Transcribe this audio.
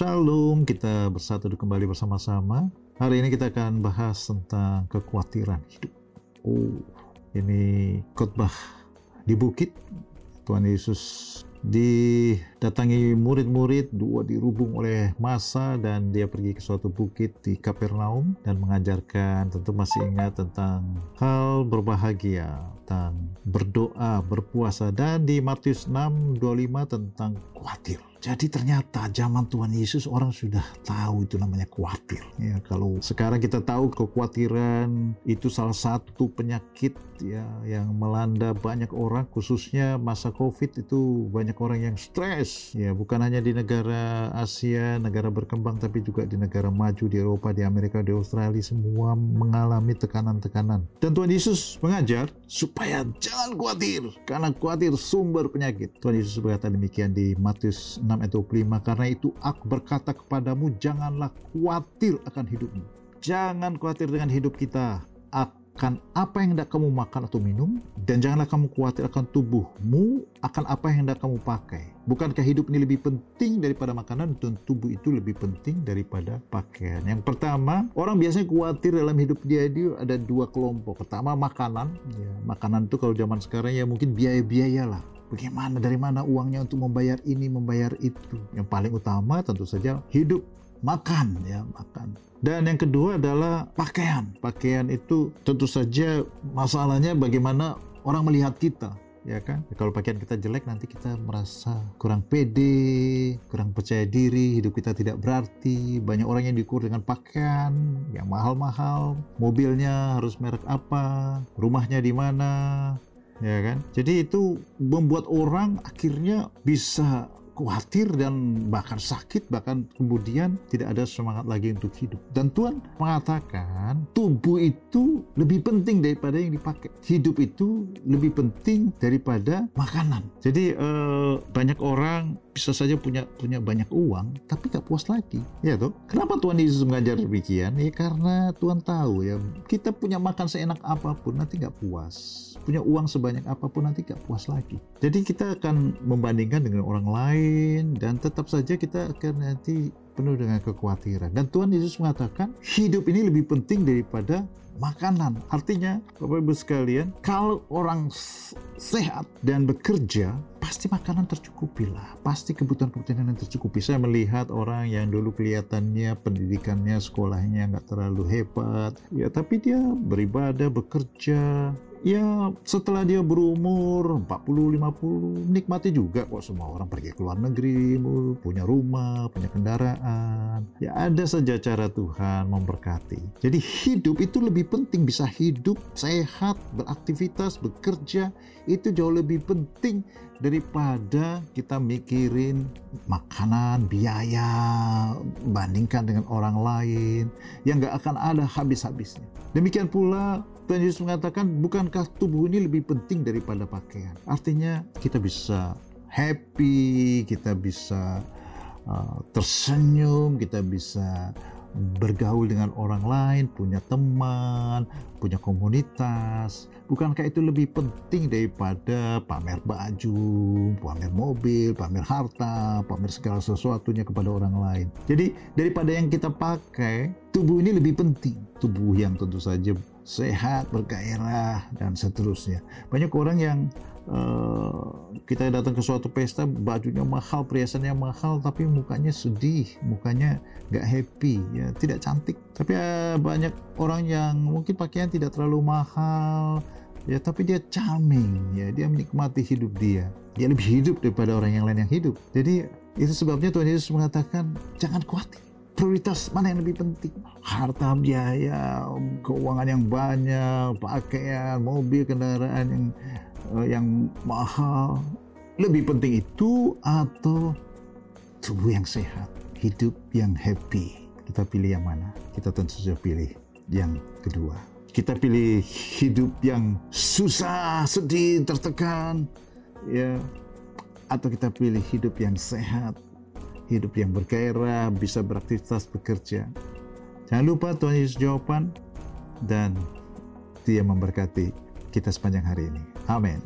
Shalom, kita bersatu kembali bersama-sama. Hari ini kita akan bahas tentang kekhawatiran hidup. Oh, ini khotbah di bukit. Tuhan Yesus didatangi murid-murid, dua dirubung oleh masa dan dia pergi ke suatu bukit di Kapernaum dan mengajarkan, tentu masih ingat tentang hal berbahagia, tentang berdoa, berpuasa dan di Matius 6:25 tentang khawatir. Jadi ternyata zaman Tuhan Yesus orang sudah tahu itu namanya khawatir. Ya, kalau sekarang kita tahu kekhawatiran itu salah satu penyakit ya yang melanda banyak orang khususnya masa Covid itu banyak orang yang stres ya bukan hanya di negara Asia, negara berkembang tapi juga di negara maju di Eropa, di Amerika, di Australia semua mengalami tekanan-tekanan. Dan Tuhan Yesus mengajar supaya jangan khawatir karena khawatir sumber penyakit. Tuhan Yesus berkata demikian di Matius 6 ayat 25 karena itu aku berkata kepadamu janganlah khawatir akan hidupmu jangan khawatir dengan hidup kita akan apa yang hendak kamu makan atau minum dan janganlah kamu khawatir akan tubuhmu akan apa yang hendak kamu pakai. Bukankah hidup ini lebih penting daripada makanan? Dan tubuh itu lebih penting daripada pakaian. Yang pertama orang biasanya khawatir dalam hidup dia itu ada dua kelompok. Pertama makanan. Ya, makanan itu kalau zaman sekarang ya mungkin biaya-biaya lah. Bagaimana dari mana uangnya untuk membayar ini, membayar itu? Yang paling utama tentu saja hidup, makan ya, makan. Dan yang kedua adalah pakaian. Pakaian itu tentu saja masalahnya bagaimana orang melihat kita ya kan kalau pakaian kita jelek nanti kita merasa kurang pede kurang percaya diri hidup kita tidak berarti banyak orang yang diukur dengan pakaian yang mahal-mahal mobilnya harus merek apa rumahnya di mana ya kan? Jadi itu membuat orang akhirnya bisa khawatir dan bahkan sakit bahkan kemudian tidak ada semangat lagi untuk hidup. Dan Tuhan mengatakan tubuh itu lebih penting daripada yang dipakai. Hidup itu lebih penting daripada makanan. Jadi eh, banyak orang bisa saja punya punya banyak uang tapi nggak puas lagi. Ya tuh kenapa Tuhan Yesus mengajar demikian? Ya karena Tuhan tahu ya kita punya makan seenak apa pun nanti nggak puas. Punya uang sebanyak apa pun nanti nggak puas lagi. Jadi kita akan membandingkan dengan orang lain dan tetap saja kita akan nanti penuh dengan kekhawatiran. Dan Tuhan Yesus mengatakan hidup ini lebih penting daripada makanan. Artinya, Bapak Ibu sekalian, kalau orang sehat dan bekerja, pasti makanan tercukupi lah. Pasti kebutuhan-kebutuhan yang tercukupi. Saya melihat orang yang dulu kelihatannya pendidikannya, sekolahnya nggak terlalu hebat, ya tapi dia beribadah, bekerja, ya setelah dia berumur 40-50 nikmati juga kok semua orang pergi ke luar negeri punya rumah punya kendaraan. Ya ada saja cara Tuhan memberkati. Jadi hidup itu lebih penting. Bisa hidup sehat beraktivitas bekerja itu jauh lebih penting daripada kita mikirin makanan biaya bandingkan dengan orang lain yang nggak akan ada habis-habisnya demikian pula Tuhan Yesus mengatakan, bukankah tubuh ini lebih penting daripada pakaian? Artinya kita bisa happy, kita bisa uh, tersenyum, kita bisa bergaul dengan orang lain, punya teman, punya komunitas. Bukankah itu lebih penting daripada pamer baju, pamer mobil, pamer harta, pamer segala sesuatunya kepada orang lain? Jadi daripada yang kita pakai, tubuh ini lebih penting. Tubuh yang tentu saja sehat, bergairah, dan seterusnya. Banyak orang yang uh, kita datang ke suatu pesta, bajunya mahal, perhiasannya mahal, tapi mukanya sedih, mukanya nggak happy, ya tidak cantik. Tapi uh, banyak orang yang mungkin pakaian tidak terlalu mahal, ya tapi dia charming, ya dia menikmati hidup dia. Dia lebih hidup daripada orang yang lain yang hidup. Jadi itu sebabnya Tuhan Yesus mengatakan jangan khawatir prioritas mana yang lebih penting? Harta biaya keuangan yang banyak pakaian mobil kendaraan yang uh, yang mahal. Lebih penting itu atau tubuh yang sehat hidup yang happy. Kita pilih yang mana? Kita tentu saja pilih yang kedua. Kita pilih hidup yang susah sedih tertekan ya. Atau kita pilih hidup yang sehat hidup yang bergairah, bisa beraktivitas bekerja. Jangan lupa Tuhan Yesus jawaban dan dia memberkati kita sepanjang hari ini. Amin.